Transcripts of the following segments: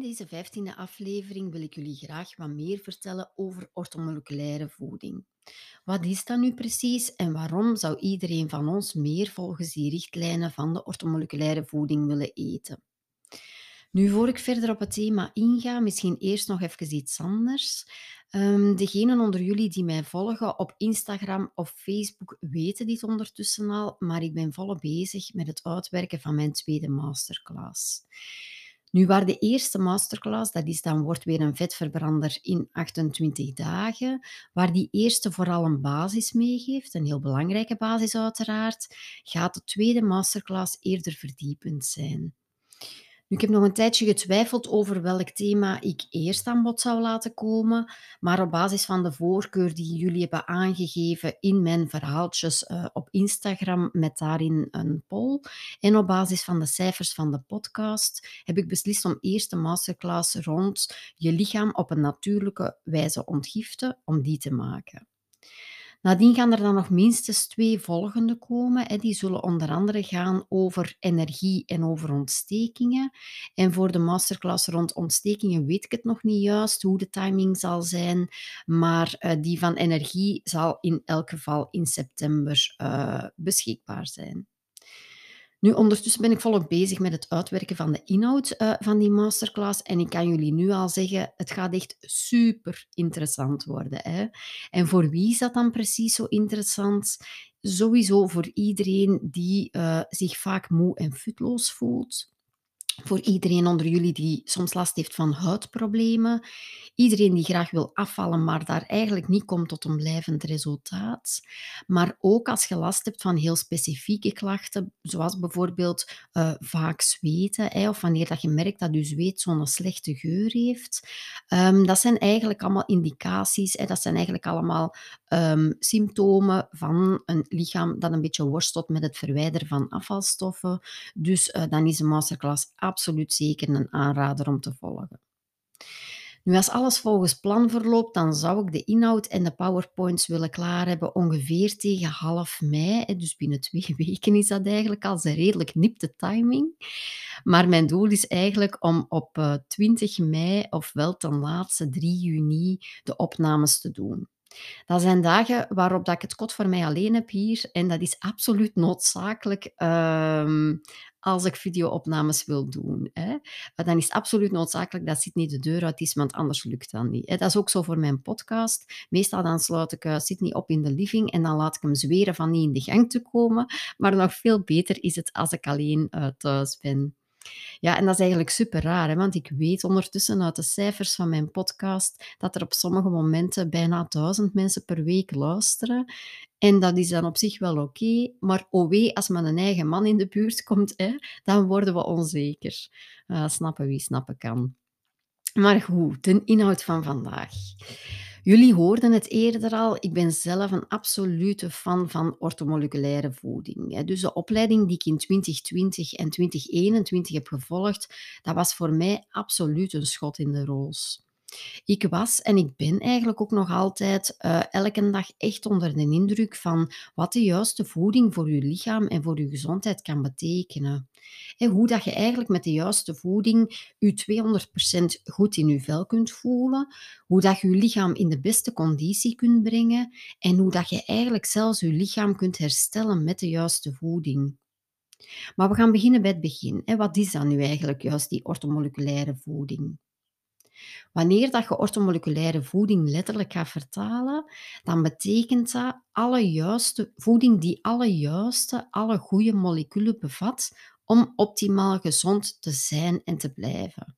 deze vijftiende aflevering wil ik jullie graag wat meer vertellen over orthomoleculaire voeding. Wat is dat nu precies en waarom zou iedereen van ons meer volgens die richtlijnen van de orthomoleculaire voeding willen eten? Nu, voor ik verder op het thema inga, misschien eerst nog even iets anders. Um, degenen onder jullie die mij volgen op Instagram of Facebook weten dit ondertussen al, maar ik ben volop bezig met het uitwerken van mijn tweede masterclass. Nu, waar de eerste masterclass, dat is dan wordt weer een vetverbrander in 28 dagen, waar die eerste vooral een basis meegeeft, een heel belangrijke basis uiteraard, gaat de tweede masterclass eerder verdiepend zijn. Ik heb nog een tijdje getwijfeld over welk thema ik eerst aan bod zou laten komen, maar op basis van de voorkeur die jullie hebben aangegeven in mijn verhaaltjes uh, op Instagram met daarin een poll en op basis van de cijfers van de podcast heb ik beslist om eerst de masterclass rond je lichaam op een natuurlijke wijze ontgiften, om die te maken. Nadien gaan er dan nog minstens twee volgende komen. Die zullen onder andere gaan over energie en over ontstekingen. En voor de masterclass rond ontstekingen weet ik het nog niet juist hoe de timing zal zijn. Maar eh, die van energie zal in elk geval in september uh, beschikbaar zijn. Nu, ondertussen ben ik volop bezig met het uitwerken van de inhoud uh, van die masterclass. En ik kan jullie nu al zeggen, het gaat echt super interessant worden. Hè? En voor wie is dat dan precies zo interessant? Sowieso voor iedereen die uh, zich vaak moe en futloos voelt voor iedereen onder jullie die soms last heeft van huidproblemen. Iedereen die graag wil afvallen, maar daar eigenlijk niet komt tot een blijvend resultaat. Maar ook als je last hebt van heel specifieke klachten, zoals bijvoorbeeld uh, vaak zweten, hè, of wanneer dat je merkt dat je zweet zo'n slechte geur heeft. Um, dat zijn eigenlijk allemaal indicaties, hè, dat zijn eigenlijk allemaal um, symptomen van een lichaam dat een beetje worstelt met het verwijderen van afvalstoffen. Dus uh, dan is een masterclass absoluut zeker een aanrader om te volgen. Nu, als alles volgens plan verloopt, dan zou ik de inhoud en de PowerPoints willen klaar hebben ongeveer tegen half mei. Dus binnen twee weken is dat eigenlijk al een redelijk nipte timing. Maar mijn doel is eigenlijk om op 20 eh, mei of wel ten laatste 3 juni de opnames te doen. Dat zijn dagen waarop dat ik het kot voor mij alleen heb hier en dat is absoluut noodzakelijk ehm, als ik videoopnames wil doen. Hè. Dan is het absoluut noodzakelijk dat Sydney de deur uit is, want anders lukt dat niet. Hè. Dat is ook zo voor mijn podcast. Meestal dan sluit ik uh, Sydney op in de living en dan laat ik hem zweren van niet in de gang te komen. Maar nog veel beter is het als ik alleen uh, thuis ben. Ja, en dat is eigenlijk super raar, hè? want ik weet ondertussen uit de cijfers van mijn podcast dat er op sommige momenten bijna duizend mensen per week luisteren. En dat is dan op zich wel oké, maar oh wee, als men een eigen man in de buurt komt, hè, dan worden we onzeker. Uh, snappen wie snappen kan. Maar goed, de inhoud van vandaag. Jullie hoorden het eerder al, ik ben zelf een absolute fan van orthomoleculaire voeding. Dus de opleiding die ik in 2020 en 2021 heb gevolgd, dat was voor mij absoluut een schot in de roos. Ik was en ik ben eigenlijk ook nog altijd uh, elke dag echt onder de indruk van wat de juiste voeding voor je lichaam en voor je gezondheid kan betekenen. En hoe dat je eigenlijk met de juiste voeding je 200% goed in je vel kunt voelen, hoe dat je je lichaam in de beste conditie kunt brengen en hoe dat je eigenlijk zelfs je lichaam kunt herstellen met de juiste voeding. Maar we gaan beginnen bij het begin. Wat is dan nu eigenlijk juist die orthomoleculaire voeding? Wanneer dat je orthomoleculaire voeding letterlijk gaat vertalen, dan betekent dat alle juiste, voeding die alle juiste, alle goede moleculen bevat om optimaal gezond te zijn en te blijven.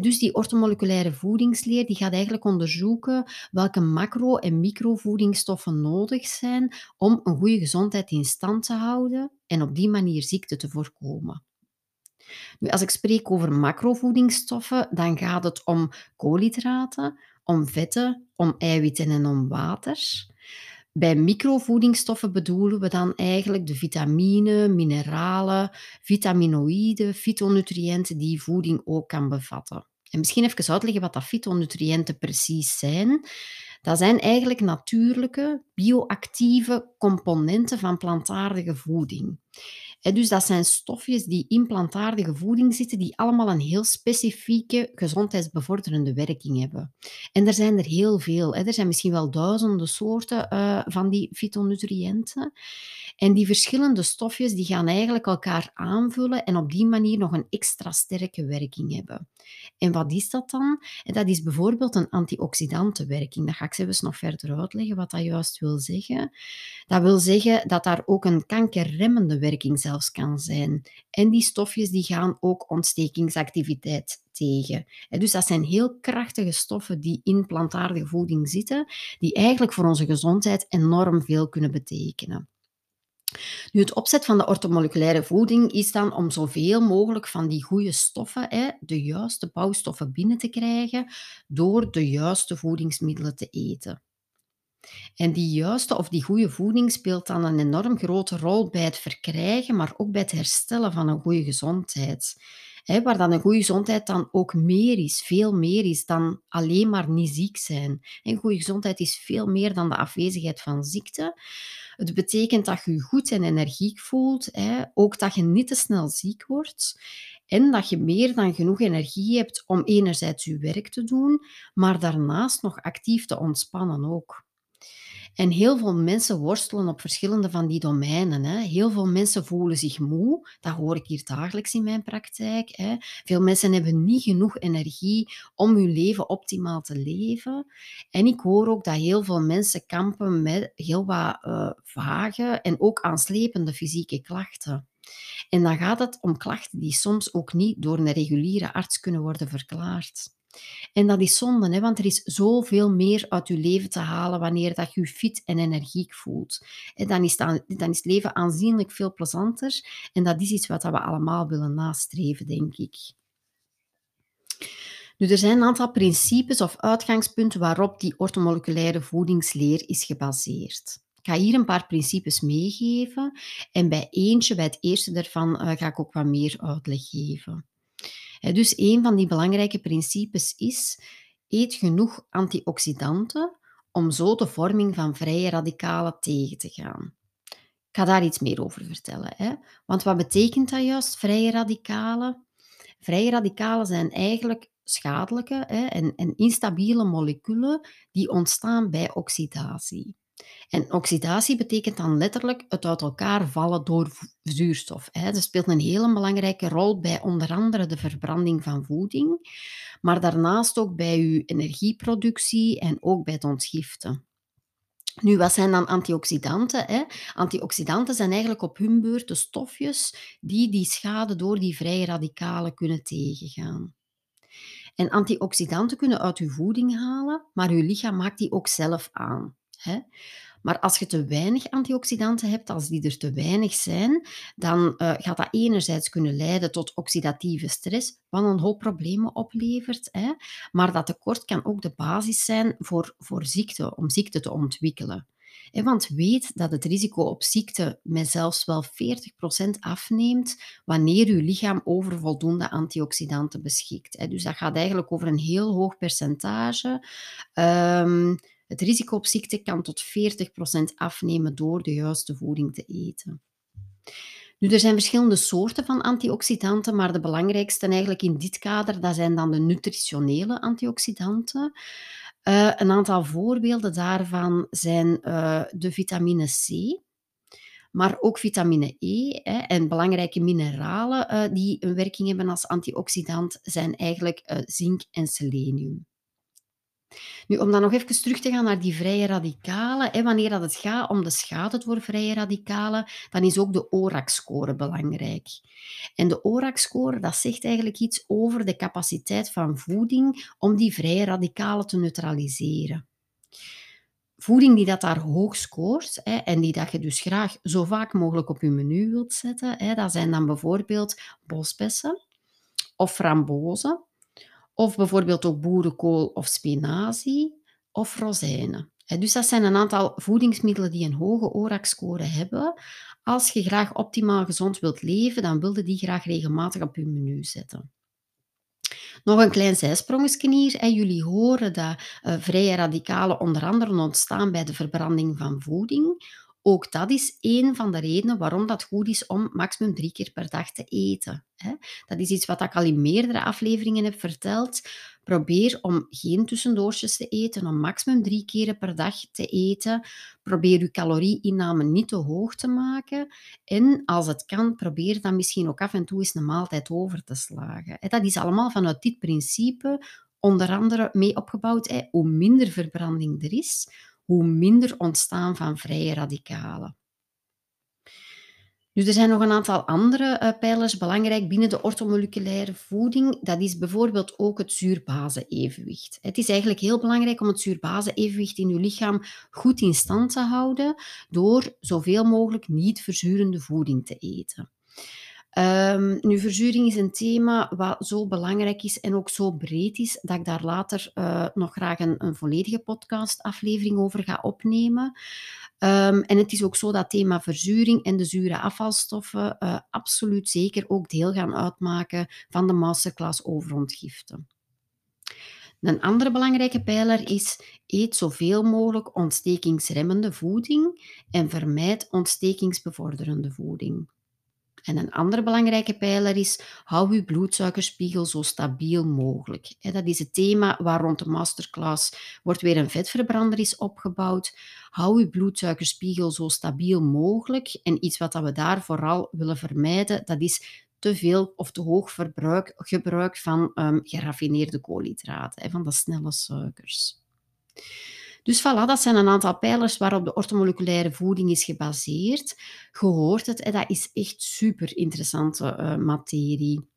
Dus die orthomoleculaire voedingsleer die gaat eigenlijk onderzoeken welke macro- en microvoedingsstoffen nodig zijn om een goede gezondheid in stand te houden en op die manier ziekte te voorkomen. Nu, als ik spreek over macrovoedingsstoffen, dan gaat het om koolhydraten, om vetten, om eiwitten en om water. Bij microvoedingsstoffen bedoelen we dan eigenlijk de vitamine, mineralen, vitaminoïden, fytonutriënten die voeding ook kan bevatten. En misschien even uitleggen wat dat fytonutriënten precies zijn. Dat zijn eigenlijk natuurlijke, bioactieve componenten van plantaardige voeding. Dus dat zijn stofjes die in plantaardige voeding zitten, die allemaal een heel specifieke gezondheidsbevorderende werking hebben. En er zijn er heel veel. Er zijn misschien wel duizenden soorten eh, van die fytonutriënten. En die verschillende stofjes die gaan eigenlijk elkaar aanvullen en op die manier nog een extra sterke werking hebben. En wat is dat dan? Dat is bijvoorbeeld een antioxidantenwerking. Dat ga ik zelfs nog verder uitleggen wat dat juist wil zeggen. Dat wil zeggen dat daar ook een kankerremmende werking zelfs kan zijn. En die stofjes die gaan ook ontstekingsactiviteit tegen. Dus dat zijn heel krachtige stoffen die in plantaardige voeding zitten, die eigenlijk voor onze gezondheid enorm veel kunnen betekenen. Nu, het opzet van de ortomoleculaire voeding is dan om zoveel mogelijk van die goede stoffen, de juiste bouwstoffen binnen te krijgen, door de juiste voedingsmiddelen te eten. En die juiste of die goede voeding speelt dan een enorm grote rol bij het verkrijgen, maar ook bij het herstellen van een goede gezondheid. Waar dan een goede gezondheid dan ook meer is, veel meer is dan alleen maar niet ziek zijn. Een goede gezondheid is veel meer dan de afwezigheid van ziekte. Het betekent dat je je goed en energiek voelt, ook dat je niet te snel ziek wordt en dat je meer dan genoeg energie hebt om enerzijds je werk te doen, maar daarnaast nog actief te ontspannen ook. En heel veel mensen worstelen op verschillende van die domeinen. Hè. Heel veel mensen voelen zich moe. Dat hoor ik hier dagelijks in mijn praktijk. Hè. Veel mensen hebben niet genoeg energie om hun leven optimaal te leven. En ik hoor ook dat heel veel mensen kampen met heel wat uh, vage en ook aanslepende fysieke klachten. En dan gaat het om klachten die soms ook niet door een reguliere arts kunnen worden verklaard. En dat is zonde, hè, want er is zoveel meer uit je leven te halen wanneer dat je je fit en energiek voelt. En dan, is dan, dan is het leven aanzienlijk veel plezanter en dat is iets wat we allemaal willen nastreven, denk ik. Nu, er zijn een aantal principes of uitgangspunten waarop die ortomoleculaire voedingsleer is gebaseerd. Ik ga hier een paar principes meegeven en bij eentje, bij het eerste daarvan, uh, ga ik ook wat meer uitleg geven. Dus een van die belangrijke principes is: eet genoeg antioxidanten om zo de vorming van vrije radicalen tegen te gaan. Ik ga daar iets meer over vertellen. Hè? Want wat betekent dat juist, vrije radicalen? Vrije radicalen zijn eigenlijk schadelijke hè, en, en instabiele moleculen die ontstaan bij oxidatie. En oxidatie betekent dan letterlijk het uit elkaar vallen door zuurstof. Dat speelt een hele belangrijke rol bij onder andere de verbranding van voeding, maar daarnaast ook bij uw energieproductie en ook bij het ontgiften. Nu, wat zijn dan antioxidanten? Hè? Antioxidanten zijn eigenlijk op hun beurt de stofjes die die schade door die vrije radicalen kunnen tegengaan. En antioxidanten kunnen uit uw voeding halen, maar uw lichaam maakt die ook zelf aan. Hè? Maar als je te weinig antioxidanten hebt, als die er te weinig zijn, dan uh, gaat dat enerzijds kunnen leiden tot oxidatieve stress, wat een hoop problemen oplevert. Hè? Maar dat tekort kan ook de basis zijn voor, voor ziekte, om ziekte te ontwikkelen. Want weet dat het risico op ziekte met zelfs wel 40% afneemt wanneer uw lichaam over voldoende antioxidanten beschikt. Dus dat gaat eigenlijk over een heel hoog percentage. Um, het risico op ziekte kan tot 40% afnemen door de juiste voeding te eten. Nu, er zijn verschillende soorten van antioxidanten, maar de belangrijkste eigenlijk in dit kader, dat zijn dan de nutritionele antioxidanten. Uh, een aantal voorbeelden daarvan zijn uh, de vitamine C, maar ook vitamine E hè, en belangrijke mineralen uh, die een werking hebben als antioxidant zijn eigenlijk zink en selenium. Nu, om dan nog even terug te gaan naar die vrije radicalen. Hè, wanneer dat het gaat om de schade door vrije radicalen, dan is ook de ORAC-score belangrijk. En de ORAC-score, dat zegt eigenlijk iets over de capaciteit van voeding om die vrije radicalen te neutraliseren. Voeding die dat daar hoog scoort hè, en die dat je dus graag zo vaak mogelijk op je menu wilt zetten, hè, dat zijn dan bijvoorbeeld bosbessen of frambozen of bijvoorbeeld ook boerenkool of spinazie of rozijnen. Dus dat zijn een aantal voedingsmiddelen die een hoge ORAC-score hebben. Als je graag optimaal gezond wilt leven, dan wilde die graag regelmatig op je menu zetten. Nog een klein zijsprongetje hier. Jullie horen dat uh, vrije radicalen onder andere ontstaan bij de verbranding van voeding. Ook dat is een van de redenen waarom dat goed is om maximum drie keer per dag te eten. Dat is iets wat ik al in meerdere afleveringen heb verteld. Probeer om geen tussendoortjes te eten, om maximum drie keren per dag te eten. Probeer je calorieinname niet te hoog te maken. En als het kan, probeer dan misschien ook af en toe eens een maaltijd over te slagen. Dat is allemaal vanuit dit principe onder andere mee opgebouwd. Hoe minder verbranding er is, hoe minder ontstaan van vrije radicalen. Dus er zijn nog een aantal andere uh, pijlers belangrijk binnen de orthomoleculaire voeding. Dat is bijvoorbeeld ook het zuurbase-evenwicht. Het is eigenlijk heel belangrijk om het zuurbase-evenwicht in uw lichaam goed in stand te houden door zoveel mogelijk niet verzurende voeding te eten. Um, nu, verzuring is een thema wat zo belangrijk is en ook zo breed is, dat ik daar later uh, nog graag een, een volledige podcastaflevering over ga opnemen. Um, en het is ook zo dat thema verzuring en de zure afvalstoffen uh, absoluut zeker ook deel gaan uitmaken van de masterclass over ontgifte. Een andere belangrijke pijler is eet zoveel mogelijk ontstekingsremmende voeding en vermijd ontstekingsbevorderende voeding. En een andere belangrijke pijler is, hou uw bloedsuikerspiegel zo stabiel mogelijk. Dat is het thema waar rond de masterclass wordt weer een vetverbrander is opgebouwd. Hou uw bloedsuikerspiegel zo stabiel mogelijk. En iets wat we daar vooral willen vermijden, dat is te veel of te hoog verbruik, gebruik van um, geraffineerde koolhydraten, van de snelle suikers. Dus voilà, dat zijn een aantal pijlers waarop de ortomoleculaire voeding is gebaseerd. Gehoord het, dat is echt super interessante uh, materie.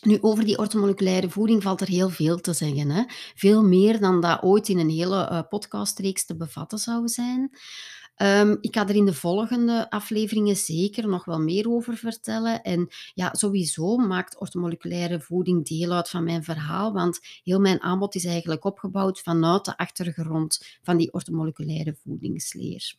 Nu, over die ortomoleculaire voeding valt er heel veel te zeggen. Hè? Veel meer dan dat ooit in een hele uh, podcastreeks te bevatten zou zijn. Um, ik ga er in de volgende afleveringen zeker nog wel meer over vertellen. En ja, sowieso maakt ortomoleculaire voeding deel uit van mijn verhaal, want heel mijn aanbod is eigenlijk opgebouwd vanuit de achtergrond van die ortomoleculaire voedingsleer.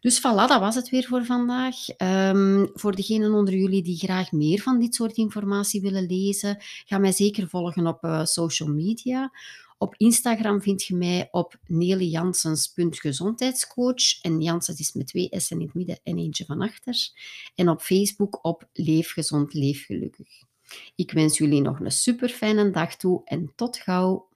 Dus voilà, dat was het weer voor vandaag. Um, voor degenen onder jullie die graag meer van dit soort informatie willen lezen, ga mij zeker volgen op uh, social media. Op Instagram vind je mij op nelejansens.gezondheidscoach. En Janssens is met twee S'en in het midden en eentje van achter. En op Facebook op Leef Gezond, Leef Gelukkig. Ik wens jullie nog een super fijne dag toe en tot gauw.